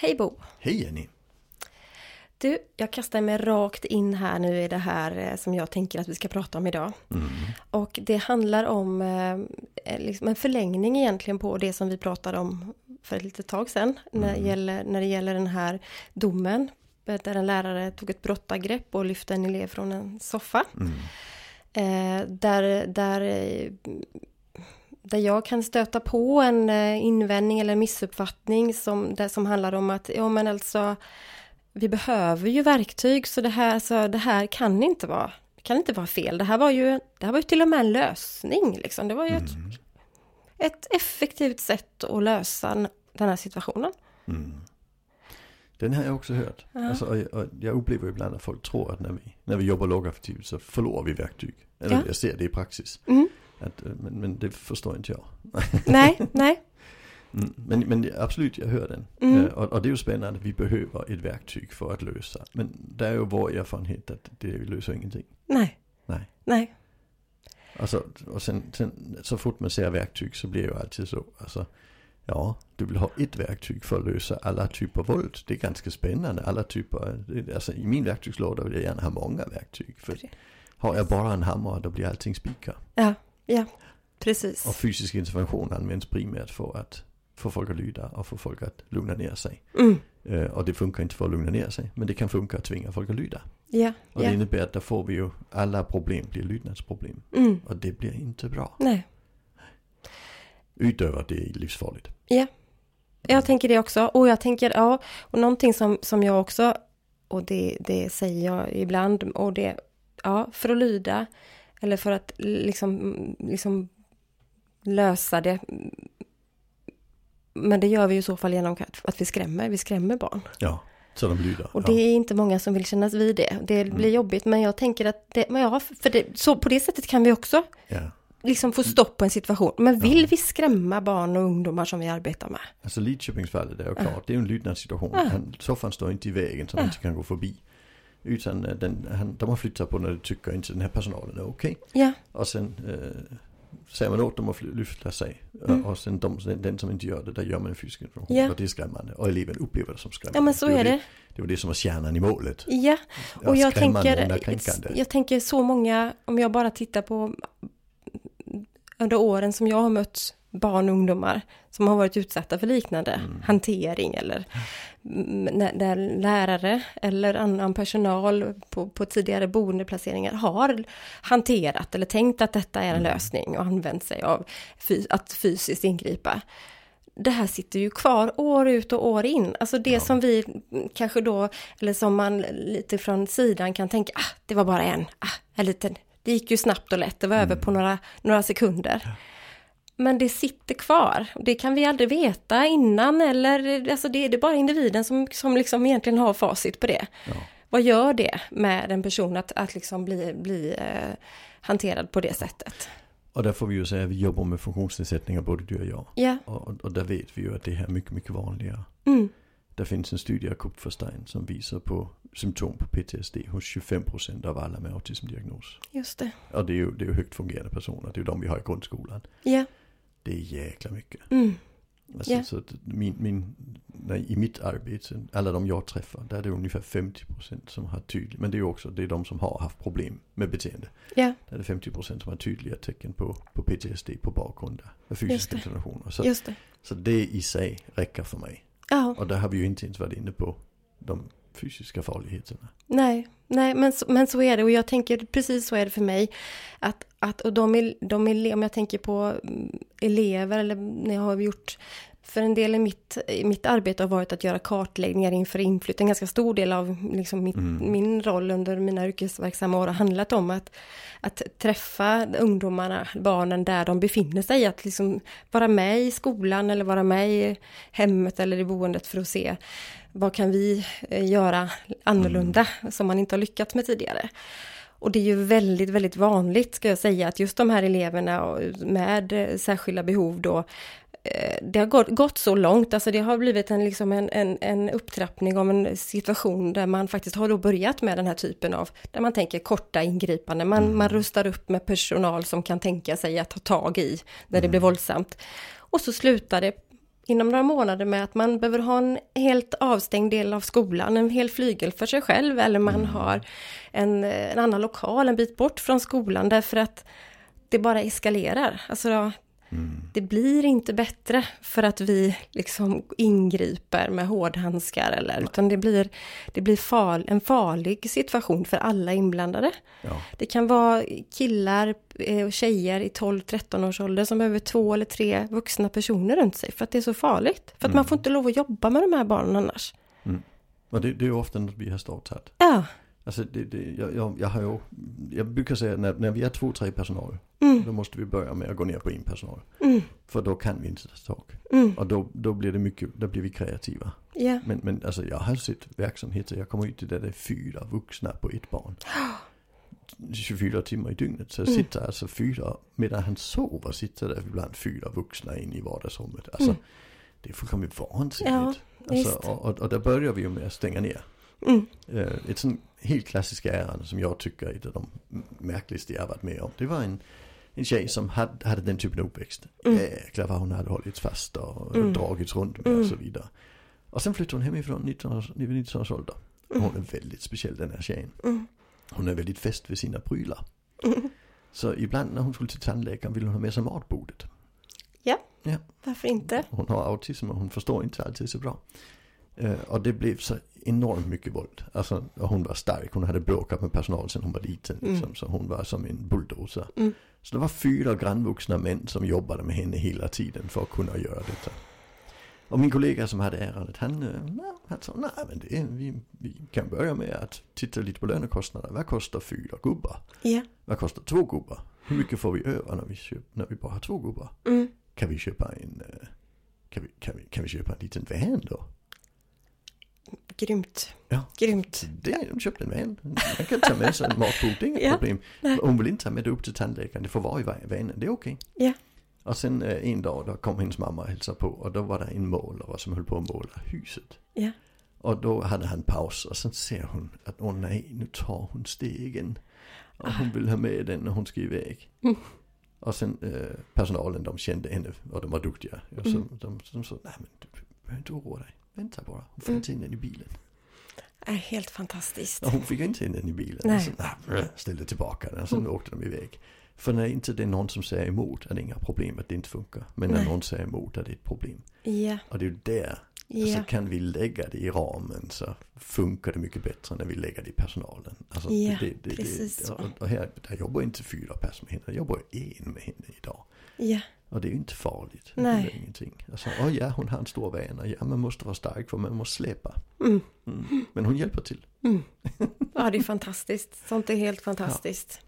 Hej Bo! Hej Jenny! Du, jag kastar mig rakt in här nu i det här eh, som jag tänker att vi ska prata om idag. Mm. Och det handlar om eh, liksom en förlängning egentligen på det som vi pratade om för ett litet tag sedan. När, det Mm. gäller, när det gäller den här domen. eh, Där en lärare tog ett brottagrepp och lyfte en elev från en soffa. Mm. Eh, där, där, eh, där jag kan stöta på en eh, invändning eller missuppfattning som, där, som handlar om att, ja men alltså, vi behöver ju verktyg så det här, så det här kan inte vara, kan inte vara fel. Det här var ju, det här var ju till och med en lösning liksom. Det var ju ett, Mm. ett effektivt sätt att lösa den här situationen. Mm. Den har jag också hört. Alltså, och, jag- jag upplever ibland att folk tror att när vi, när vi jobbar lågaffektivt så förlorar vi verktyg. Eller Ja. jag ser det i praxis. Mm. Att, eh, men, men det förstår inte jag. Nej, nej. Mm. Men, men absolut, jag hör den. Mm. Eh, Och, och det är ju spännande, vi behöver ett verktyg för att lösa. Men det är ju vår erfarenhet att det löser ingenting. Nej. Nej. Nej. Alltså, och sen, sen så fort man ser verktyg så blir det ju alltid så. Alltså, ja, du vill ha ett verktyg för att lösa alla typer av våld. Det är ganska spännande. Alla typer, alltså i min verktygslåda vill jag gärna ha många verktyg. För har jag bara en hammare då blir allting spikar. Ja, ja. Precis. Och fysisk intervention används primärt för att få folk att lyda och få folk att lugna ner sig. Mm. Eh, och det funkar inte för att lugna ner sig. Men det kan funka att tvinga folk att lyda. Ja, Och det ja. innebär att då får vi ju alla problem blir lydnadsproblem. Mm. Och det blir inte bra. Nej. Utöver det är livsfarligt. Ja, jag tänker det också. Och jag tänker, ja, och någonting som, som jag också, och det, det säger jag ibland, och det, ja, för att lyda, eller för att liksom, liksom lösa det. Men det gör vi ju i så fall genom att, vi skrämmer, vi skrämmer barn. Ja, så de lyder. Och det är inte många som vill kännas vid det. Det blir Mm. jobbigt, men jag tänker att det, men ja, för det, så på det sättet kan vi också ja. liksom få stopp på en situation. Men vill Ja. vi skrämma barn och ungdomar som vi arbetar med? Alltså Lidköpingsfallet är ju klart, det är ju en lydnadssituation. Ja. Han, soffan står inte i vägen så han Ja. inte kan gå förbi. Utan eh, den, han, de har flyttat på när de tycker inte den här personalen är okej. Ja, Och sen eh, säger man åt dem att lyfta sig. Mm. Och sen de, den, som inte gör det, där gör man en fysisk intervention. Ja. Och det är skrämmande. Och eleven upplever det som skrämmande. ja men så det är var det. Det var det som var kärnan i målet. Ja, Ja, och jag tänker, jag tänker så många, om jag bara tittar på under åren som jag har mött barn och ungdomar som har varit utsatta för liknande Mm. hantering eller mm, där lärare eller annan personal på, på tidigare boendeplaceringar har hanterat eller tänkt att detta är en Mm. lösning och använt sig av fy, att fysiskt ingripa. Det här sitter ju kvar år ut och år in. Alltså det Ja. som vi kanske då, eller som man lite från sidan kan tänka, ah, det var bara en, ah, en liten, det gick ju snabbt och lätt, det var över på några, några sekunder. Men det sitter kvar. Det kan vi aldrig veta innan eller, alltså det, det är bara individen som, som liksom egentligen har facit på det. Ja. Vad gör det med en person att, att liksom bli, bli eh, hanterad på det sättet? Och där får vi ju säga att vi jobbar med funktionsnedsättningar både du och jag. Ja, Och, och, där vet vi ju att det här är mycket, mycket vanligare. mm, Det finns en studie av Kupferstein som visar på symptom på PTSD hos 25% av alla med autismdiagnos. just det. Och det är ju, det är ju högt fungerande personer, det är ju de vi har i grundskolan. Ja, Det är jäkla mycket. mm, Alltså, Ja. så min, min, nej, I mitt arbete, alla de jag träffar, där är det ungefär 50% som har tydligt, men det är också det är de som har haft problem med beteende. ja, Där är det 50% som har tydliga tecken på, på PTSD på bakgrund av fysiska interventioner. Så, just det. så det i sig räcker för mig. Ja, Och där har vi ju inte ens varit inne på de fysiska farligheterna. nej, nej, men men så är det och jag tänker precis så är det för mig. Att, att och de, de om jag tänker på mm, elever eller när jag har gjort för en del i mitt, mitt arbete har varit att göra kartläggningar inför inflyttning. En ganska stor del av liksom mitt, Mm. min roll under mina yrkesverksamma år har handlat om att, att träffa ungdomarna, barnen där de befinner sig. Att liksom vara med i skolan eller vara med i hemmet eller i boendet för att se vad kan vi eh, göra annorlunda som man inte har lyckats med tidigare. Och det är ju väldigt, väldigt vanligt ska jag säga att just de här eleverna med eh, särskilda behov då eh, det har gått, gått så långt, alltså det har blivit en, liksom en, en, en upptrappning av en situation där man faktiskt har då börjat med den här typen av, där man tänker korta ingripanden, man, man rustar upp med personal som kan tänka sig att ta tag i när det blir våldsamt. Och så slutar det inom några månader med att man behöver ha en helt avstängd del av skolan, en hel flygel för sig själv eller man Mm. har en, en annan lokal en bit bort från skolan därför att det bara eskalerar. Alltså Mm. det blir inte bättre för att vi liksom ingriper med hårdhandskar eller utan det blir, det blir far, en farlig situation för alla inblandade. Ja. Det kan vara killar eh, och tjejer i 12-13 års ålder som behöver två eller tre vuxna personer runt sig för att det är så farligt. För att man får inte lov att jobba med de här barnen annars. Och det, det är ju ofta något vi har startat. Ja, Alltså det, det, jag, jag, jag har ju, jag brukar säga när, när vi är två, tre personal, mm, då måste vi börja med att gå ner på en personal. mm, För då kan vi inte ta tag. mm, Och då, då blir det mycket, då blir vi kreativa. ja, Men, men alltså jag har sett verksamheter, jag kommer ut till där det är fyra vuxna på ett barn. 24 timmar i dygnet. Så Mm. sitter alltså fyra, medan han sover sitter det ibland fyra vuxna in i vardagsrummet. Alltså Mm. det är fullkomligt vansinnigt. Ja, alltså, och, och, och där börjar vi ju med att stänga ner. mm, Eh, ett sånt helt klassiskt ärende som jag tycker är de märkligaste jag har varit med om. Det var en, en tjej som hade, hade den typen av uppväxt. Mm. Vad hon hade hållits fast och Mm. dragits runt med Mm. och så vidare. Och sen flyttade hon hemifrån 19, års- vid 19 års ålder. Och hon är väldigt speciell den här tjejen. mm, Hon är väldigt fäst vid sina prylar. mm. Så ibland när hon skulle till tandläkaren ville hon ha med sig matbordet. Varför inte? Hon har autism och hon förstår inte alltid så bra. Eh, och det blev så enormt mycket våld. Alltså, hon var stark, hon hade bråkat med personal sedan hon var liten. Liksom, Mm. Så hon var som en bulldozer. Mm. Så det var fyra grannvuxna män som jobbade med henne hela tiden för att kunna göra detta. Och min kollega som hade ärendet, han, eh, ja, han sa, nej men det vi, vi kan börja med att titta lite på lönekostnader. Vad kostar fyra gubbar? Ja, Vad kostar två gubbar? Hur mycket får vi över när vi, köp, när vi bara har två gubbar? mm, Kan vi köpa en, eh, kan vi, kan vi, kan vi köpa en liten van då? Grymt. Ja. Grymt. Det, de köpte en van. Man kan ta med sig en matbok, det är inga Ja, problem. nej. Hon vill inte ta med det upp till tandläkaren, det får vara i va- vanen, det är okej. Ja. Och sen eh, en dag då kom hennes mamma och hälsade på och då var det en målare som höll på att måla huset. Ja. Och då hade han paus och sen ser hon att åh nej, nu tar hon stegen. Och hon vill ha med den när hon ska iväg. Mm. Och sen eh, personalen de kände henne och de var duktiga. Och så, Mm. de, de sa, nej men du behöver inte oroa dig. Vänta bara, hon får Mm. inte in den i bilen. Är helt fantastiskt. Hon fick inte in den i bilen. Nej. Och så, nej, ställde tillbaka den och sen Mm. åkte de iväg. För när inte det är någon som säger emot är det inga problem att det inte funkar. Men när Nej. någon säger emot är det ett problem. Ja, Och det är ju där, ja, alltså kan vi lägga det i ramen så funkar det mycket bättre när vi lägger det i personalen. Alltså, Ja, det, det, precis det, och, och här, där jobbar inte fyra personer med henne, jag jobbar en med henne idag. ja, Och det är ju inte farligt. Det Nej. är ingenting. Alltså, oh ja, hon har en stor vana. Ja, man måste vara stark för man måste släpa. mm, Mm. Men hon hjälper till. mm. Ja, det är fantastiskt. Sånt är helt fantastiskt.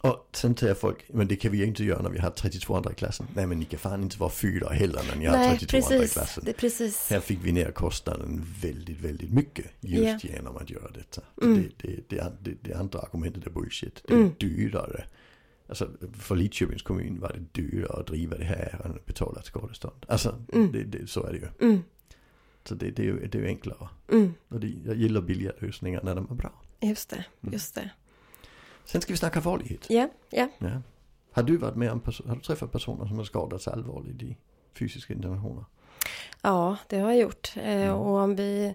Och sen säger folk, men det kan vi ju inte göra när vi har 32 andra i klassen. Nej men ni kan fan inte vara fyra heller när ni har Nej, 32 andra i precis. klassen. Det precis. Här fick vi ner kostnaden väldigt, väldigt mycket just genom att göra detta. Mm. Det, det, det, det, det andra argumentet är bullshit. Det är Mm. dyrare. Alltså för Lidköpings kommun var det dyrare att driva det här än att betala ett skadestånd. Alltså Mm. det, det, så är det ju. Mm, Så det, det, är ju, det är ju enklare. mm, Och det, jag gillar billiga lösningar när de är bra. just det, Mm. just det. Sen ska vi snacka farlighet. Ja, ja. Ja. Har du varit med om, har du träffat personer som har skadats allvarligt i fysiska interventioner? Ja, det har jag gjort. Eh, Mm. och om vi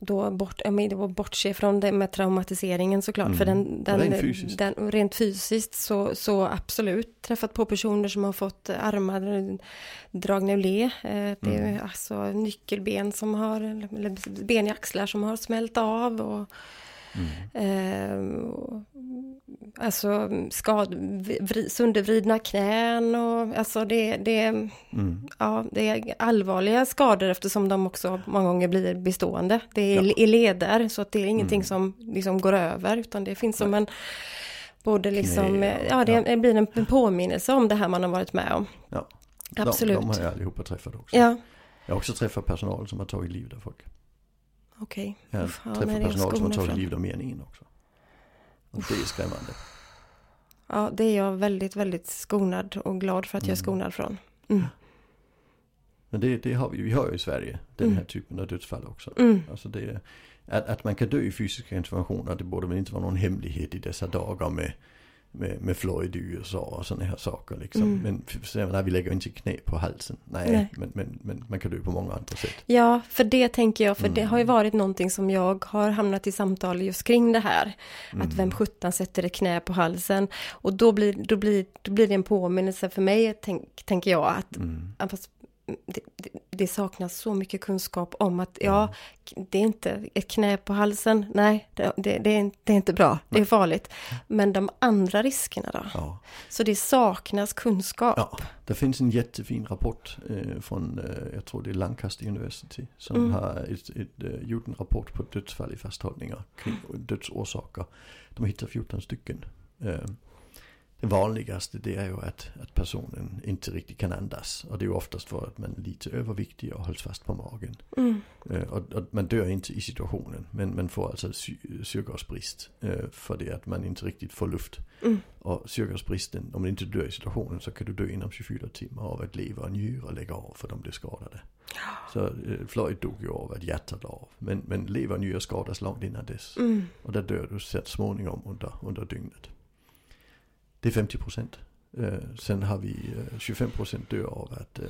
då bort, ja, men det var bortse från det med traumatiseringen såklart. För Mm. den, den, Rent fysiskt. Den, rent fysiskt så, så absolut träffat på personer som har fått armar dragna ur le. Eh, det är Mm. alltså nyckelben som har, eller ben i axlar som har smält av. Och, Mm. eh, och, alltså skad, vri, söndervridna knän och alltså det, det, Mm. Ja, det är allvarliga skador eftersom de också många gånger blir bestående. Det är Ja. i leder så att det är ingenting Mm. som liksom går över utan det finns som en både liksom, Knä ja det ja. blir en, påminnelse om det här man har varit med om. Ja. Absolut. De, de har jag allihopa träffat också. Ja, Jag har också träffat personal som har tagit livet av folk. okej. Jag har träffat personal som har tagit livet av mer än en också. Och det är skrämmande. Ja, det är jag väldigt, väldigt skonad och glad för att jag är Mm. skonad från. Mm. Men det, det har vi, vi har ju i Sverige, den Mm. här typen av dödsfall också. Mm. Alltså det, att, att man kan dö i fysiska interventioner, det borde väl inte vara någon hemlighet i dessa dagar med med, med Floyd i USA och sådana här saker liksom. Mm. Men f- nej, vi lägger inte knä på halsen. Nej, Nej. Men, men, men man kan dö på många andra sätt. Ja, för det tänker jag, för det Mm. har ju varit någonting som jag har hamnat i samtal just kring det här. Mm. Att vem sjutton sätter ett knä på halsen? Och då blir, då blir, då blir det en påminnelse för mig, tänk, tänker jag, att Mm. fast det, det, saknas så mycket kunskap om att ja, det är inte ett knä på halsen, nej, det, det, det, är, inte- det är inte bra, det är farligt. Men de andra riskerna då? Ja. Så det saknas kunskap. Ja, det finns en jättefin rapport eh, från, eh, jag tror det är Lancaster University, som Mm. har ett, ett, eh, gjort en rapport på dödsfall i fasthållningar kring dödsorsaker. De hittar 14 stycken. Eh, det vanligaste det är ju att, att personen inte riktigt kan andas. Och det är ju oftast för att man är lite överviktig och hålls fast på magen. Mm, Eh, och, och man dör inte i situationen, men man får alltså sy syrgasbrist. Eh, för det att man inte riktigt får luft. mm, Och syrgasbristen, om du inte dör i situationen så kan du dö inom 24 timmar av att lever och njure lägger av för de blir skadade. Så eh, Floyd dog ju av att hjärtat la av. Men, men lever och njure skadas långt innan dess. mm, Och där dör du så småningom under, under dygnet. Det är 50 procent. Eh, sen har vi eh, 25 procent dör av att eh,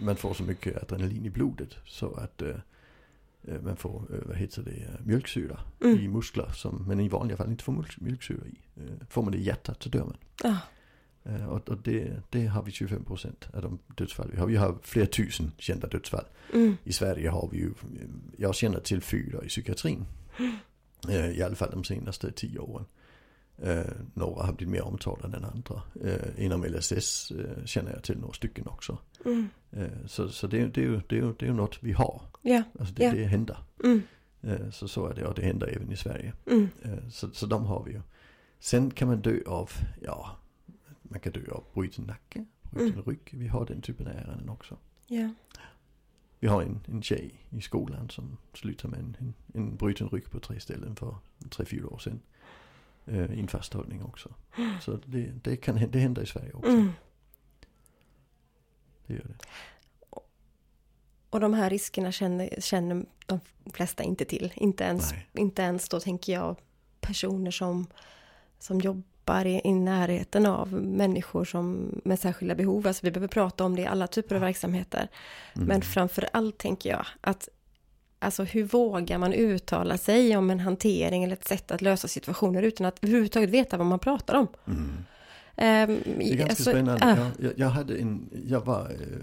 man får så mycket adrenalin i blodet så att man får, vad heter det, mjölksyra mm. i muskler som man i vanliga fall inte får mjölk- mjölksyra i. Får man det i hjärtat så dör man. Ja, Eh, och och det, det har vi 25 procent av de dödsfall vi har. Vi har flera tusen kända dödsfall. mm, I Sverige har vi ju, jag känner till fyra i psykiatrin. Eh, I alla fall de senaste tio åren. Eh, några har blivit mer omtalade än andra. Eh, inom LSS eh, känner jag till några stycken också. mm. Så så det, det, är ju, det, är ju, det är ju något vi har. Ja, Alltså det, Ja. det händer. mm, så så är det och det händer även i Sverige. mm, så, så de har vi ju. Sen kan man dö av, ja, man kan dö av bruten nacke, bruten Mm. rygg. Vi har den typen av ärenden också. ja, Vi har en, en tjej i skolan som slutar med en, en, en bruten rygg på tre ställen för tre, fyra år sedan. Eh, I en fasthållning också. Så det, det, kan, det händer i Sverige också. mm. Det gör det. Och de här riskerna känner, känner de flesta inte till. Inte ens, Nej. inte ens då tänker jag personer som, som jobbar i, i närheten av människor som med särskilda behov. Alltså vi behöver prata om det i alla typer av verksamheter. Mm. Men framför allt tänker jag att Alltså hur vågar man uttala sig om en hantering eller ett sätt att lösa situationer utan att överhuvudtaget veta vad man pratar om? Mm. Ehm, Det är ganska alltså, spännande. ja. Jag, jag, hade en, jag var, eh,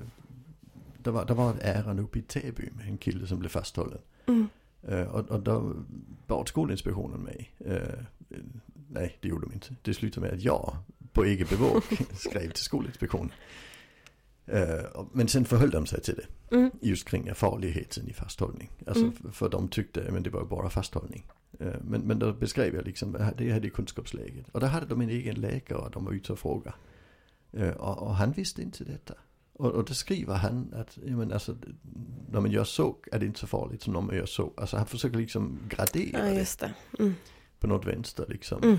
det var, det var ett ärende uppe i Täby med en kille som blev fasthållen. Mm, Eh, och, och då bad Skolinspektionen mig. Eh, nej, det gjorde de inte. Det slutade med att jag på eget bevåg skrev till Skolinspektionen. Och- men sen förhöll de sig till det. mm, Just kring farligheten i fasthållning. Alltså Mm. för, de tyckte, men det var ju bara fasthållning. Eh, men, men då beskrev jag liksom, det här är kunskapsläget. Och där hade de en egen läkare och de var ute och frågade. Och, och han visste inte detta. Och, och då skriver han att, men alltså, när man gör så är det inte så farligt som när man gör så. Alltså han försöker liksom gradera ja, det det. Mm, på något vänster liksom.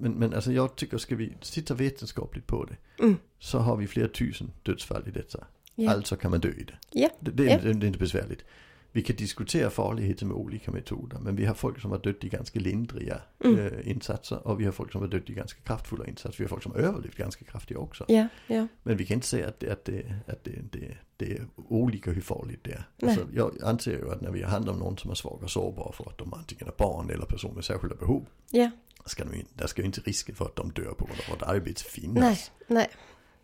Men, men alltså jag tycker, ska vi titta vetenskapligt på det. mm, Så har vi flera tusen dödsfall i detta. ja. Alltså kan man dö i det. Ja, Det, det, är, Ja. det är inte besvärligt. Vi kan diskutera farligheten med olika metoder. Men vi har folk som har dött i ganska lindriga Mm. eh, insatser. Och vi har folk som har dött i ganska kraftfulla insatser. Vi har folk som har överlevt ganska kraftiga också. ja, ja. Men vi kan inte säga att det, att det, att det, det, det är olika hur farligt det är. Alltså, jag anser ju att när vi har hand om någon som är svag och sårbar för att de antingen är barn eller personer med särskilda behov. ja. Ska de, där ska ju inte risken för att de dör på grund av vårt arbete finnas. Nej, nej,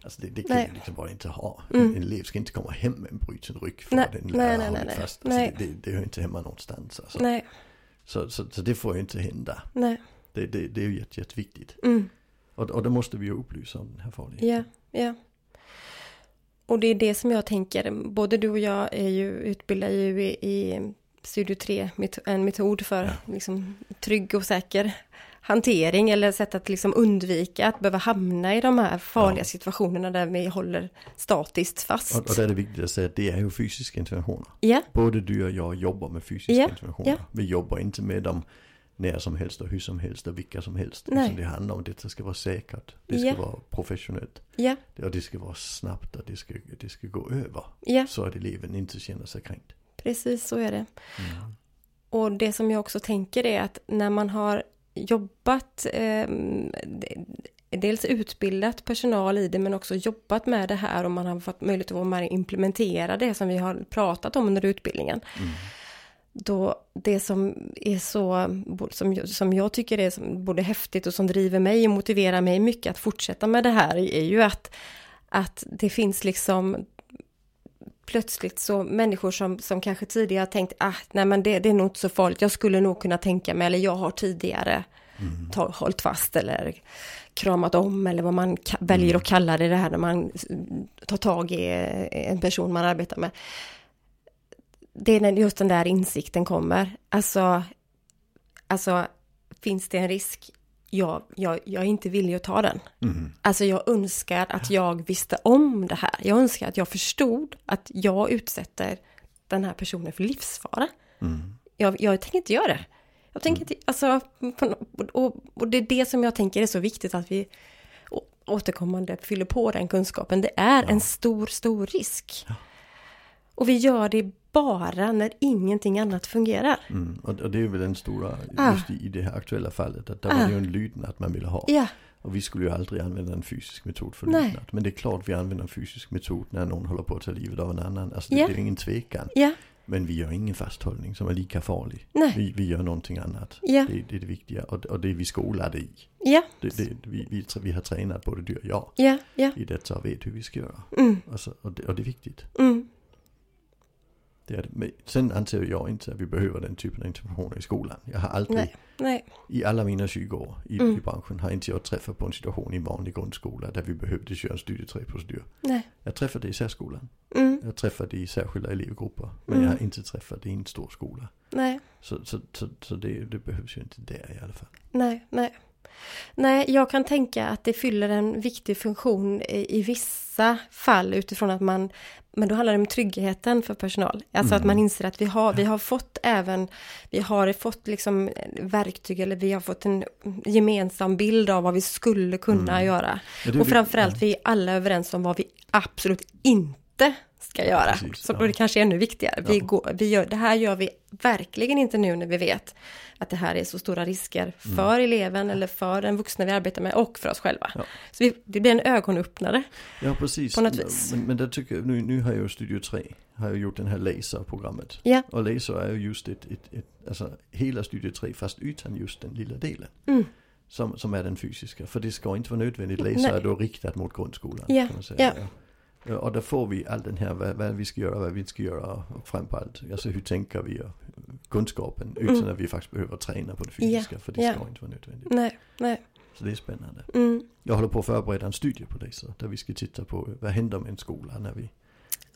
Alltså det, det kan Nej. vi liksom bara inte ha. Mm. En elev ska inte komma hem med en bruten rygg för Nej, att en lärare nej, nej, nej. fast. Alltså Nej. det, det, det hör inte hemma någonstans. Alltså. nej, Så, så, så det får ju inte hända. nej. Det, det, det är ju jätte, jätteviktigt. Mm. Och, och då måste vi ju upplysa om den här farligheten. Ja, ja. Och det är det som jag tänker, både du och jag är ju utbildade ju i, i Studio 3, met- en metod för liksom, trygg och säker hantering eller sätt att liksom undvika att behöva hamna i de här farliga Ja. situationerna där vi håller statiskt fast. Och, och där är det viktigt att säga att det är ju fysiska interventioner. Ja, Både du och jag jobbar med fysiska Ja, interventioner. Vi jobbar inte med dem när som helst och hur som helst och vilka som helst. Nej. Utan det handlar om att detta ska vara säkert. Det ska vara professionellt. ja, Och det ska vara snabbt och det ska, det ska gå över. Så att eleven inte känner sig kränkt. precis så är det. Mm. Och det som jag också tänker är att när man har jobbat, eh, dels utbildat personal i det men också jobbat med det här och man har fått möjlighet att vara med och implementera det som vi har pratat om under utbildningen. Mm. Då det som är så, som, som jag tycker är både häftigt och som driver mig och motiverar mig mycket att fortsätta med det här är ju att, att det finns liksom plötsligt så människor som, som kanske tidigare tänkt, ah, nej men det, det är nog inte så farligt, jag skulle nog kunna tänka mig, eller jag har tidigare mm. ta, hållit fast eller kramat om eller vad man väljer mm. att kalla det, det här när man tar tag i en person man arbetar med. Det är när just den där insikten kommer. Alltså, alltså finns det en risk? Ja, jag, jag är inte villig att ta den. Mm. Alltså jag önskar att jag visste om det här. Jag önskar att jag förstod att jag utsätter den här personen för livsfara. Mm. Jag, jag tänker inte göra det. Jag tänker mm. alltså, och, och det är det som jag tänker är så viktigt att vi återkommande fyller på den kunskapen. Det är ja. en stor, stor risk. Ja. Och vi gör det bara när ingenting annat fungerar. Mm. Och, det är väl den stora, ah. just i, det här aktuella fallet, att det var ah. ju en lydnad man ville ha. Ja. Och vi skulle ju aldrig använda en fysisk metod för lydnad. Men det är klart vi använder en fysisk metod när någon håller på att ta livet av en annan. Alltså det, ja. det är ingen tvekan. Ja. Men vi gör ingen fasthållning som är lika farlig. Nej. Vi, vi gör någonting annat. Ja. Det, det är det viktiga och, och det är vi skolade i. Ja. Det, det, vi, vi, vi har tränat både du och jag ja. Ja. i detta och vet hur vi ska göra. Mm. Alltså, och, det, och det är viktigt. Mm. Det är det. Men sen anser jag inte att vi behöver den typen av information i skolan. Jag har aldrig, nej, nej. i alla mina 20 år i, mm. i branschen, har inte jag träffat på en situation i en vanlig grundskola där vi behövde köra en studietröjprocedur. Jag träffade det i särskolan. Mm. Jag träffade det i särskilda elevgrupper. Men mm. jag har inte träffat det i en stor skola. Nej. Så, så, så, så det, det behövs ju inte där i alla fall. Nej, nej. Nej, jag kan tänka att det fyller en viktig funktion i, vissa fall utifrån att man, men då handlar det om tryggheten för personal. Alltså mm. att man mm. inser att vi har, vi har fått även, vi har fått liksom verktyg eller vi har fått en gemensam bild av vad vi skulle kunna mm. göra. Och framförallt vi är alla överens om vad vi absolut inte ska göra. Precis, så ja. det kanske är ännu viktigare. Vi går, vi gör, det här gör vi verkligen inte nu när vi vet att det här är så stora risker mm. för mm. eleven eller för den vuxna vi arbetar med och för oss själva. Ja. Så vi, det blir en ögonöppnare. Ja precis. På något vis. Men, men det tycker jag, nu, nu har jag ju Studio 3, har jag gjort den här laserprogrammet. Ja. Och laser är ju just ett, ett, ett, alltså hela Studio 3 fast utan just den lilla delen. Mm. Som, som är den fysiska. För det ska inte vara nödvändigt. Laser är då riktat mot grundskolan. Ja. Kan man säga. Ja. Ja. Och där får vi all den här, vad, vad vi ska göra, vad vi inte ska göra och framförallt, alltså hur tänker vi och kunskapen utan mm. att vi faktiskt behöver träna på det fysiska ja, för det ja. ska inte vara nödvändigt. Nej, nej. Så det är spännande. Mm. Jag håller på att förbereda en studie på det så där vi ska titta på vad händer med en skola när vi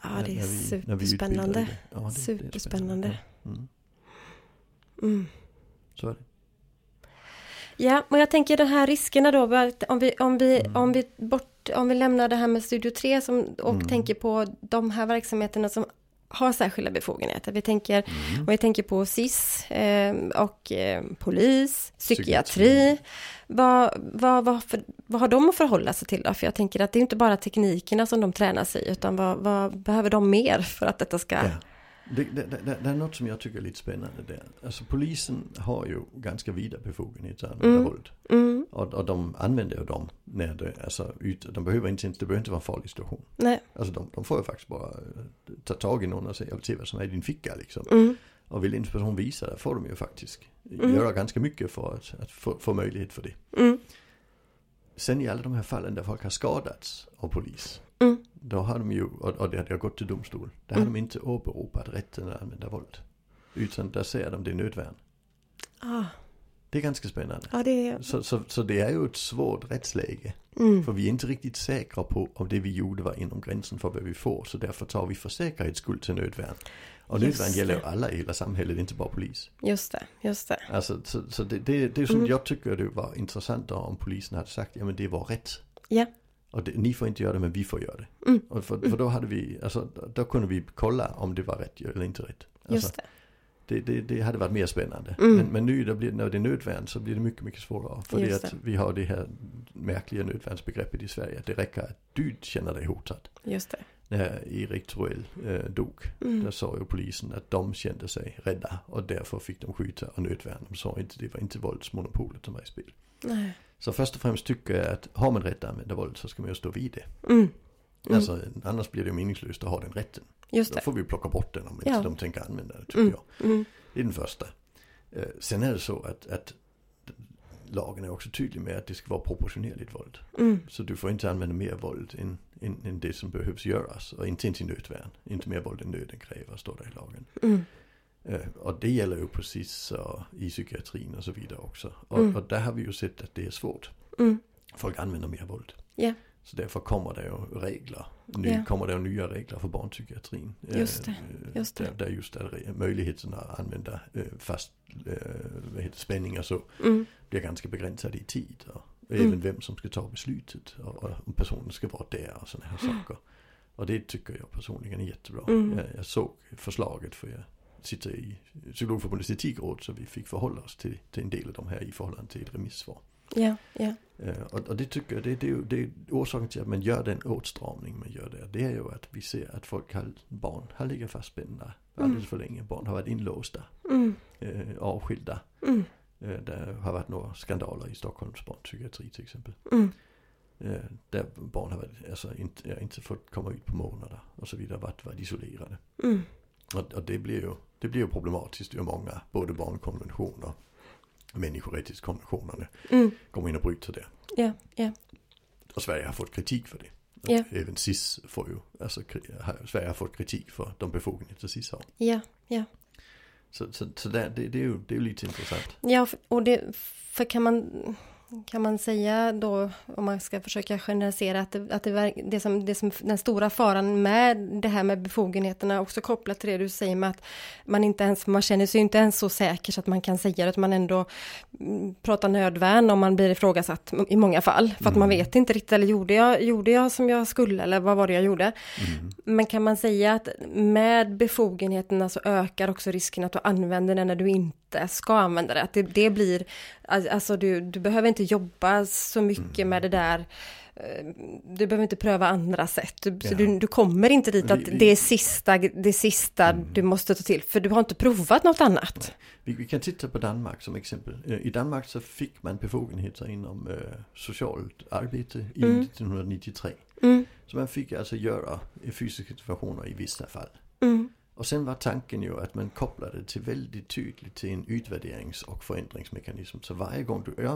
Ja det är vi, superspännande. Ja, det, Superspännande. Det är mm. Mm. Så är det. Ja, men jag tänker de här riskerna då, om vi, om vi, mm. om vi, bort, om vi lämnar det här med Studio 3 som, och mm. tänker på de här verksamheterna som har särskilda befogenheter. Vi tänker, mm. Om vi tänker på SIS eh, och eh, polis, psykiatri. Vad, vad, vad, för, vad har de att förhålla sig till då? För jag tänker att det är inte bara teknikerna som de tränas i, utan vad, vad behöver de mer för att detta ska ja. Det, det, det, det, är något som jag tycker är lite spännande där. Alltså polisen har ju ganska vida befogenheter att använda mm. Mm. Och, och de använder ju dem när det, alltså, ut, de behöver inte, det behöver inte vara en farlig situation. Nej. Alltså de, de får ju faktiskt bara eh, ta tag i någon och säga, jag vill se vad som är i din ficka liksom. Mm. Och vill inte person visa det får de ju faktiskt mm. göra ganska mycket för att, att få, få möjlighet för det. Mm. Sen i alla de här fallen där folk har skadats av polis. Mm. Då har de ju, och det har gått till domstol, där har de inte åberopat rätten att använda våld. Utan där säger de det är nödvärn. Ah. Det är ganska spännande. Ja, det är... så, så, så det är ju ett svårt rättsläge. Mm. För vi är inte riktigt säkra på om det vi gjorde var inom gränsen för vad vi får. Så därför tar vi för säkerhets skull till nödvärn. Och nödvärn gäller ju alla i hela samhället, inte bara polis. Just det, just det. Alltså, så, så det, det, det är som Mm. jag tycker det var intressant om polisen hade sagt, ja men det var rätt. Ja. Och det, ni får inte göra det men vi får göra det. Mm. Och för, för då hade vi, alltså då kunde vi kolla om det var rätt eller inte rätt. Alltså, Just det. det, det, det hade varit mer spännande. Mm. Men, men nu blir, när det är nödvärn så blir det mycket, mycket svårare. För det att vi har det här märkliga nödvärnsbegreppet i Sverige. Det räcker att du känner dig hotad. Just det. när Erik Troell eh, dog. Mm. Där sa ju polisen att de kände sig rädda och därför fick de skjuta och nödvärn. De sa inte, det var inte våldsmonopolet som var i spel. Nej. Så först och främst tycker jag att har man rätt att använda våld så ska man ju stå vid det. Mm. Mm. Alltså annars blir det meningslöst att ha den rätten. Just Då det. får vi plocka bort den om inte Ja. de tänker använda det tycker Mm. jag. Mm. Det är den första. Eh, sen är det så att, att lagen är också tydlig med att det ska vara proportionerligt våld. Mm. Så du får inte använda mer våld än, än, än det som behövs göras. Och inte ens i nödvärn. Inte mer våld än nöden kräver, står det i lagen. Mm. Och det gäller ju precis så i psykiatrin och så vidare också. Och, Mm. och där har vi ju sett att det är svårt. Mm. Folk använder mer våld. Ja. Så därför kommer det ju regler. Nu Ja. kommer det ju nya regler för barnpsykiatrin. Just det, Eh, just det. Där, där just är re- möjligheten att använda fast vad heter, spänning och så Mm. blir ganska begränsade i tid. Och Mm. även vem som ska ta beslutet. Och, och om personen ska vara där och sådana här saker. Och det tycker jag personligen är jättebra. Mm. Jag, jag såg förslaget för jag sitter i Psykologförbundets etikråd så vi fick förhålla oss till, till en del av de här i förhållande till ett remissvar. Ja, ja. Eh, och, och det tycker jag, det, det, det är orsaken till att man gör den åtstramning man gör där. Det är ju att vi ser att folk har, barn har legat fastspända alldeles för länge. Barn har varit inlåsta, Mm. eh, avskilda. Mm. Eh, det har varit några skandaler i Stockholms barnpsykiatri till exempel. Mm. Eh, där barn har varit, alltså inte, inte fått komma ut på månader och så vidare, varit, varit isolerade. Mm. Och, och det blir ju, det blir ju problematiskt ur många, både barnkonventioner människorättskonventionerna Mm. kommer in och bryter det. Ja, ja. Och Sverige har fått kritik för det. Ja. Även SIS får ju, alltså Sverige har fått kritik för de befogenheter SIS har. Ja, ja. Så, så, så där, det, det, är ju, det är ju lite intressant. Ja, och det, för kan man, kan man säga då, om man ska försöka generalisera, att, det, att det, det, som, det som den stora faran med det här med befogenheterna, också kopplat till det du säger med att man inte ens, man känner sig inte ens så säker så att man kan säga det, utan man ändå mm, pratar nödvärn om man blir ifrågasatt i många fall, för att man vet inte riktigt, eller gjorde jag, gjorde jag som jag skulle, eller vad var det jag gjorde? Men kan man säga att med befogenheterna så ökar också risken att du använder den när du inte ska använda det. Att det, det blir, alltså du, du behöver inte jobba så mycket med det där. eh, Du behöver inte pröva andra sätt. Du, Ja. du, du kommer inte dit Vi- att vi- det är sista, det sista du måste ta till. För du har inte provat något annat. Vi, vi kan titta på Danmark som exempel. Eh, I Danmark så fick man befogenheter inom eh, socialt arbete i Mm. 1993. Mm, Så man fick alltså göra fysiska situationer i vissa fall. Och sen var tanken ju att man kopplade till väldigt tydligt till en utvärderings och förändringsmekanism. Så varje gång du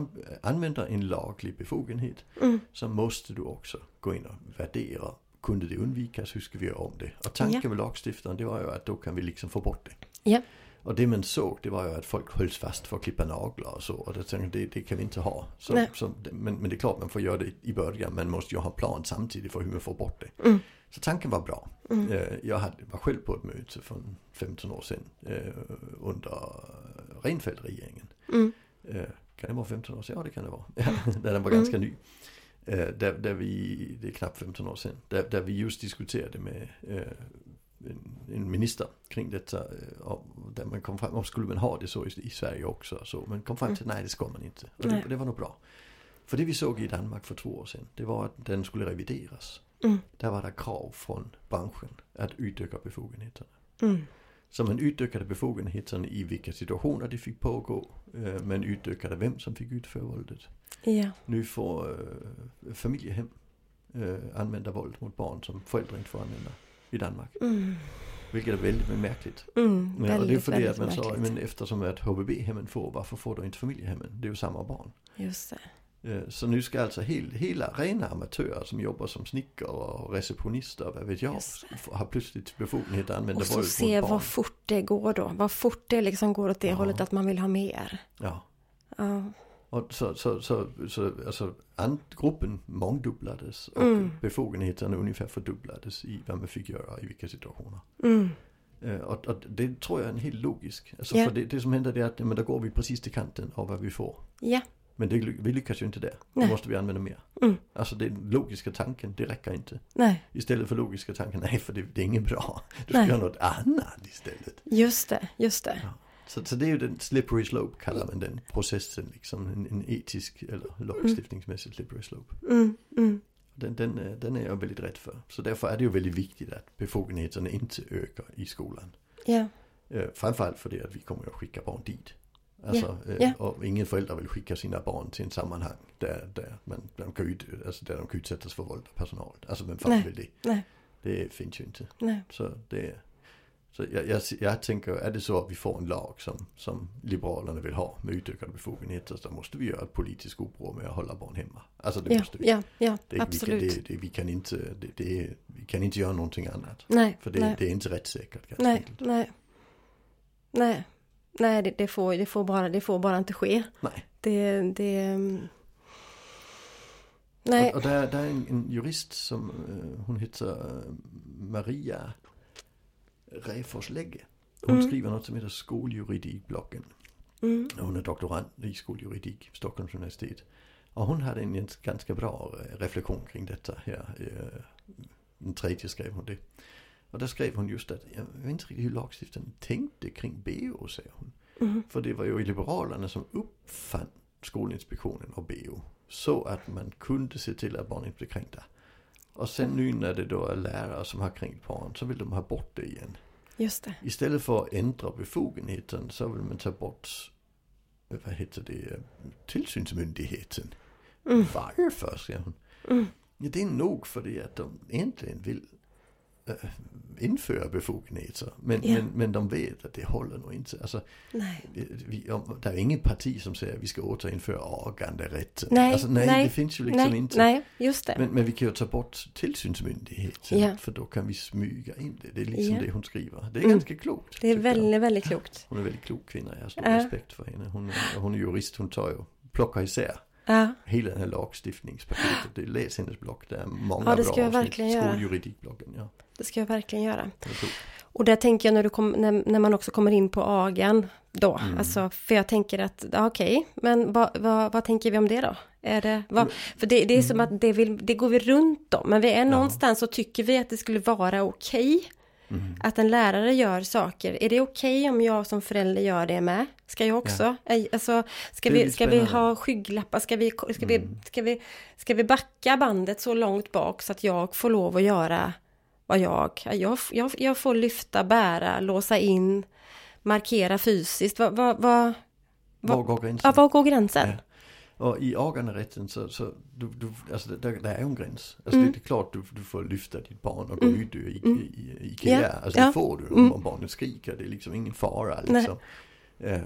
använder en laglig befogenhet mm, så måste du också gå in och värdera. Kunde det undvikas? Hur ska vi göra om det? Och tanken med lagstiftaren det var ju att då kan vi liksom få bort det. Ja. Och det man såg det var ju att folk hölls fast för att klippa naglar och så. Och det tänkte jag, det, det kan vi inte ha. Så, så, men, men det är klart man får göra det i början. Man måste ju ha plan samtidigt för hur man får bort det. Mm. Så tanken var bra. mm, Eh, Jag hade, var själv på ett möte för 15 år sedan eh, under Reinfeldt-regeringen. mm, Eh, Kan det vara 15 år sedan? Ja det kan det vara. Ja, där den var Mm. ganska ny. Eh, Där, där vi, det är knappt 15 år sedan, där, där vi just diskuterade med en, minister kring detta. eh, och Där man kom fram, och skulle man ha det så i, i Sverige också? Så man kom fram till, nej det ska man inte. Och det, det var nog bra. För det vi såg i Danmark för två år sedan, det var att den skulle revideras. mm, Där var det krav från branschen att utöka befogenheterna. mm. Så man utökade befogenheterna i vilka situationer det fick pågå. Eh, Man utökade vem som fick utföra våldet. Ja, Nu får eh, familjehem eh, använda våld mot barn som föräldrar inte får använda i Danmark. mm, Vilket är väldigt märkligt. mm. Men, och det är Väldigt, för det att väldigt man sa, men eftersom att HVB-hemmen får, varför får då inte familjehemmen? Det är ju samma barn. Just det. Eh, Så nu ska alltså hel, hela rena amatörer som jobbar som snickare och receptionister, vad vet jag, har plötsligt befogenhet att använda Och så våld se mot barn. vad fort det går då. Vad fort det liksom går åt det Ja. hållet att man vill ha mer. Ja. Ja. Och så, så, så, så alltså gruppen mångdubblades och Mm. befogenheterna ungefär fördubblades i vad man fick göra i vilka situationer. Mm. Eh, Och, och det tror jag är en helt logisk. Alltså Ja. för det, det som händer det är att men då går vi precis till kanten av vad vi får. Ja. Men det, vi lyckas ju inte där. Då Nej. måste vi använda mer. Mm. Alltså den logiska tanken, det räcker inte. Nej, Istället för logiska tanken, nej för det, det är inget bra. Du ska Nej. göra något annat istället. just det, just det. Så, så det är ju den slippery slope kallar man den processen liksom. En, en etisk eller lagstiftningsmässig slippery slope. Mm, mm. Den, den, är- den är jag väldigt rädd för. Så därför är det ju väldigt viktigt att befogenheterna inte ökar i skolan. Ja, Eh, framförallt för det att vi kommer att skicka barn dit. Alltså, eh, ja. och ingen förälder vill skicka sina barn till en sammanhang där, där, man, de kan ut, alltså där de kan utsättas för våld av personal. Alltså vem fan vill det? nej, Det finns ju inte. nej. Så det så jag, jag, jag tänker, är det så att vi får en lag som, som Liberalerna vill ha med utökade befogenheter så måste vi göra ett politiskt uppror med att hålla barn hemma. Alltså det Ja, måste vi. ja, ja, Det, absolut. Vi kan, det, det, vi, kan inte, det, det, vi kan inte göra någonting annat. nej, För det, nej, det är inte rättssäkert ganska nej, enkelt. nej. Nej, nej det, det, får, det, får bara, det får bara inte ske. Nej. Det, det... mm. Nej, Och, och där, där är en, en jurist som, eh, hon heter eh, Maria Räfors Lägge. Hon Mm. skriver något som heter Skoljuridik-bloggen. mm, Hon är doktorand i skoljuridik, Stockholms universitet. Och hon hade en ganska bra eh, reflektion kring detta här. eh, Den tredje skrev hon det. Och där skrev hon just att, jag vet inte riktigt hur lagstiftaren tänkte kring BO, säger hon. mm, För det var ju Liberalerna som uppfann Skolinspektionen och BO. Så att man kunde se till att barn inte blev kränkta. Och sen nu när det då är lärare som har kränkt barn så vill de ha bort det igen. just det. Istället för att ändra befogenheten så vill man ta bort, vad heter det, tillsynsmyndigheten. Mm, Varför, säger hon. mm, Ja, det är nog för det att de egentligen vill införa befogenheter. Men, Ja. men, men de vet att det håller nog inte. Alltså, vi, om, det är inget parti som säger att vi ska återinföra aganderätten. Nej, alltså, nej, nej, det finns ju liksom nej, inte. nej, just det. Men, men vi kan ju ta bort tillsynsmyndigheten. Ja. För då kan vi smyga in det. Det är liksom Ja. det hon skriver. Det är Mm. ganska klokt. Det är jag. väldigt, väldigt klokt. Hon är väldigt klok kvinna. Jag har stor Ja. respekt för henne. Hon, hon är jurist. Hon tar ju, plockar isär Ja, hela den här lagstiftningspaketet. Det läs hennes blogg. Det är många Ja, det bra ska jag avsnitt. verkligen göra. Skoljuridik-bloggen, ja. det ska jag verkligen göra. Det klokt. Och där tänker jag när, du kom, när, när man också kommer in på agan då. Mm. Alltså, för jag tänker att, ja, okej, men vad, vad, vad tänker vi om det då? Är det, vad, för det, det är som att det, vill, det går vi runt om, men vi är någonstans så tycker vi att det skulle vara okej Mm. att en lärare gör saker. Är det okej om jag som förälder gör det med? Ska jag också? Ej, Alltså, ska, vi, ska vi ha skygglappar? Ska vi, ska, vi, Mm. ska, vi, ska vi backa bandet så långt bak så att jag får lov att göra vad jag... Jag, jag, jag får lyfta, bära, låsa in, markera fysiskt. Vad, vad, vad, Var Vad- går gränsen? ja, var går gränsen? Ja. Och i aganderätten så, så du, du, alltså där, där är ju en gräns. Alltså Mm. det är klart du, du får lyfta ditt barn och gå Mm. ut ur i, Mm. i, i Ikea. Ja. Alltså Ja. det får du Mm. om barnet skriker. Det är liksom ingen fara liksom.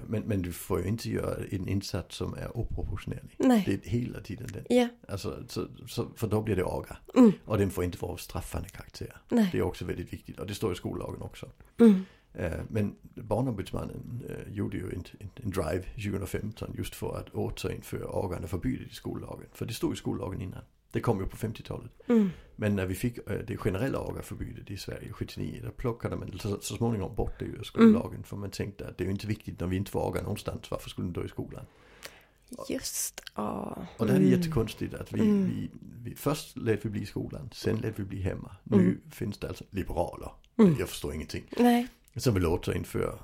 Men, men du får ju inte göra en insats som är oproportionerlig. Nej. Det är hela tiden det. Ja, Alltså, så, så, för då blir det aga. Mm. Och den får inte vara straffande karaktär. nej. Det är också väldigt viktigt. Och det står i skollagen också. Mm. Eh, Men Barnombudsmannen eh, gjorde ju en, en, drive 2015 just för att återinföra agandeförbudet i skollagen. För det stod i skollagen innan. Det kom ju på 50-talet. Mm. Men när vi fick eh, det generella agaförbudet i Sverige 79, då plockade man så, så småningom bort det ur skollagen. För man tänkte att det är ju inte viktigt när vi inte får aga någonstans, varför skulle den då i skolan? Just, ja. Och det är Mm. jättekonstigt att vi, Mm. vi, vi först lät vi bli i skolan, sen lät vi bli hemma. Nu Mm. finns det alltså liberaler, Mm. jag förstår ingenting, Nej, som vill återinföra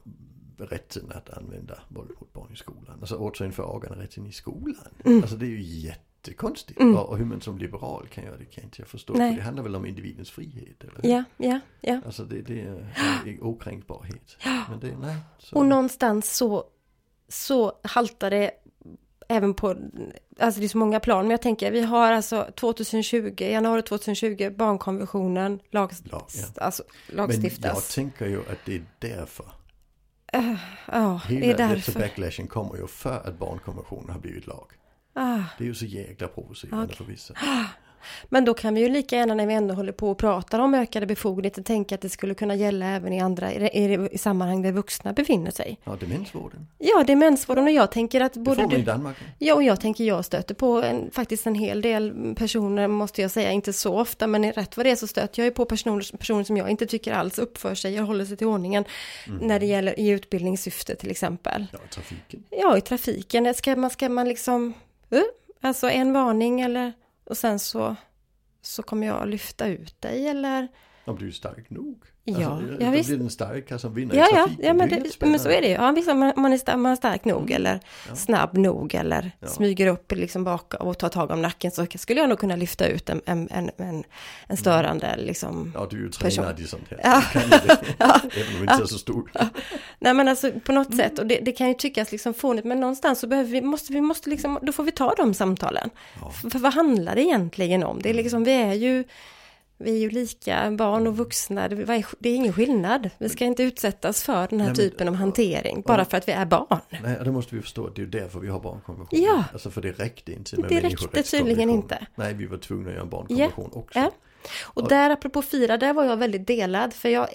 rätten att använda våld mot barn i skolan. Alltså återinföra aganderätten i skolan. Mm. Alltså det är ju jättekonstigt. Mm. Och, och hur man som liberal kan göra det kan inte jag förstå. Nej. För det handlar väl om individens frihet? Eller? ja, ja, ja. Alltså det, det är okränkbarhet. Men det, nej. Så. Och någonstans så, så haltar det även på, alltså det är så många plan, men jag tänker vi har alltså 2020, januari 2020, barnkonventionen lag, Ja, ja. alltså, Men jag lagstiftas. tänker ju att det är därför. Uh, ja, det Hela är därför. backlashen kommer ju för att barnkonventionen har blivit lag. Ah, Det är ju så jäkla provocerande Okej. för vissa. men då kan vi ju lika gärna när vi ändå håller på och pratar om ökade befogenheter tänka att det skulle kunna gälla även i andra, i, i, i sammanhang där vuxna befinner sig. Ja, demensvården. Ja, demensvården och jag tänker att Det både får man i du, Danmark. Ja, och jag tänker jag stöter på en, faktiskt en hel del personer, måste jag säga, inte så ofta, men rätt vad det är så stöter jag ju på personer, personer som jag inte tycker alls uppför sig och håller sig till ordningen Mm. när det gäller i utbildningssyfte till exempel. Ja, trafiken. Ja, i trafiken, ska man, ska man liksom, uh, alltså en varning eller, och sen så, så kommer jag lyfta ut dig eller, Om du är stark nog. Ja, alltså, ja, då visst. blir den starka som vinner Ja, i ja, trafiken. ja men, det men så är det ju. Ja, visst, man, man, är, man är stark nog eller Ja. snabb nog eller Ja. smyger upp liksom bak och tar tag om nacken så skulle jag nog kunna lyfta ut en, en, en, en, en störande liksom. Ja, du är ju person. tränad i sånt här. Ja. Du kan ju det. Även om du inte är så stor. Nej men alltså på något sätt och det, det kan ju tyckas liksom fånigt men någonstans så behöver vi, måste vi måste liksom, då får vi ta de samtalen. Ja. För, för vad handlar det egentligen om? Det är liksom, vi är ju vi är ju lika, barn och vuxna, det, är, det ingen skillnad. Vi ska inte utsättas för den här Nej, men- typen av hantering, bara för att vi är barn. Nej, då måste vi förstå att det är ju därför vi har barnkonventionen. Ja. Alltså för det räckte inte med Det räckte tydligen inte. Nej, vi var tvungna att göra en barnkonvention också. Ja. Och där apropå fira, där var jag väldigt delad. För jag,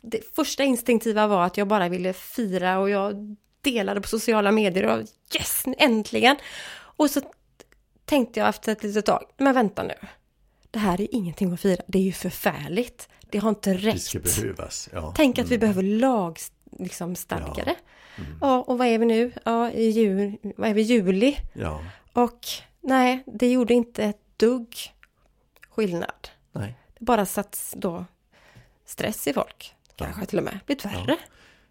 det första instinktiva var att jag bara ville fira och jag delade på sociala medier och yes, äntligen! Och så tänkte jag efter ett litet tag, men vänta nu. Det här är ingenting att fira, det är ju förfärligt. Det har inte räckt. behövas. Ja. Tänk att vi Mm. behöver lag, liksom. Ja. Mm. och vad är vi nu? Ja, i jul, vad är vi, juli? Ja, Och nej, det gjorde inte ett dugg skillnad. nej. Det bara satt då stress i folk. Kanske till och med blivit värre.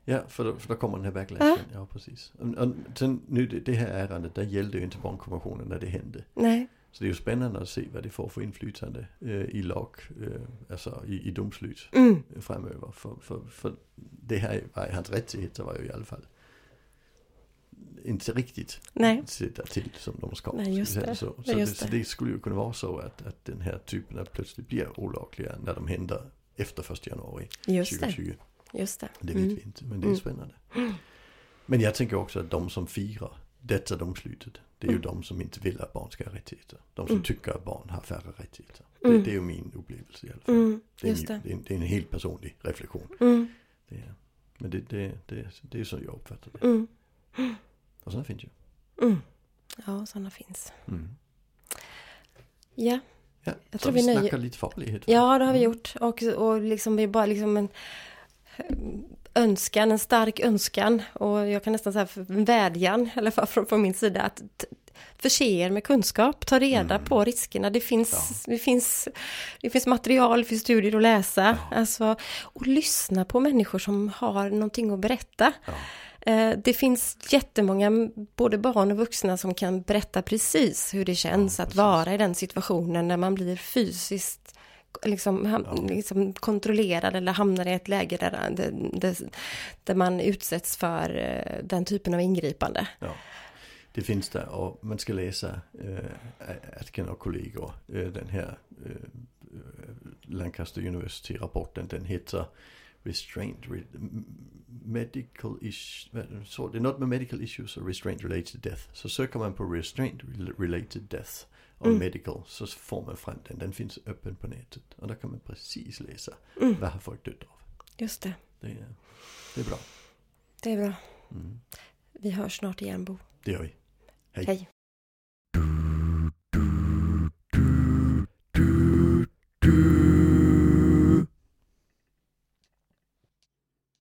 Ja, för då, för då kommer den här backlashen. Ja, precis. Och, och sen nu det, det här ärendet, där gällde ju inte barnkonventionen när det hände. Nej, Så det är ju spännande att se vad det får för inflytande eh, i lag, eh, alltså i, i domslut mm, framöver. För, för, för det här var hans rättigheter var ju i alla fall inte riktigt nej, sitta till som de ska. Nej, just det. Så, så, just det, så det. det skulle ju kunna vara så att, att den här typen av plötsligt blir olagliga när de händer efter 1 januari just det. 2020. Just det. Det vet Mm. vi inte, men det är Mm. spännande. Men jag tänker också att de som firar detta domslutet, det är ju Mm. de som inte vill att barn ska ha rättigheter. De som Mm. tycker att barn har färre rättigheter. Mm. Det, det är ju min upplevelse i alla fall. Det, är min, det. det. är, det en helt personlig reflektion. Det är, men det, det, det, det är så jag uppfattar det. mm, Och sådana finns ju. mm. Ja, sådana finns. Mm. Ja, Ja, Jag tror vi vi nöjer- snackar lite farlighet. ja det har vi gjort. Och, och liksom vi bara liksom en önskan, en stark önskan. Och jag kan nästan säga en vädjan, fall från, från min sida, att förse er med kunskap, ta reda Mm. på riskerna. Det finns, det, finns, det finns material, det finns studier att läsa. Ja. Alltså, och lyssna på människor som har någonting att berätta. Ja. Eh, Det finns jättemånga, både barn och vuxna, som kan berätta precis hur det känns Ja, att vara i den situationen när man blir fysiskt liksom, ham- liksom kontrollerad eller hamnar i ett läge där, där, där, man utsätts för eh, den typen av ingripande. Ja, det finns där och man ska läsa äh, Atkin och kollegor, äh, den här äh, Lancaster University-rapporten, den heter Restraint, re, Medical Issues, så det är något med Medical Issues och Restraint Related Death. Så söker man på Restraint Related Death och Mm. Medical så får man fram den, den finns öppen på nätet. Och där kan man precis läsa Mm, vad har folk dött av. just det, Det är, det är bra. det är bra. Mm. Vi hörs snart igen Bo. Det gör vi. Hej. Hej.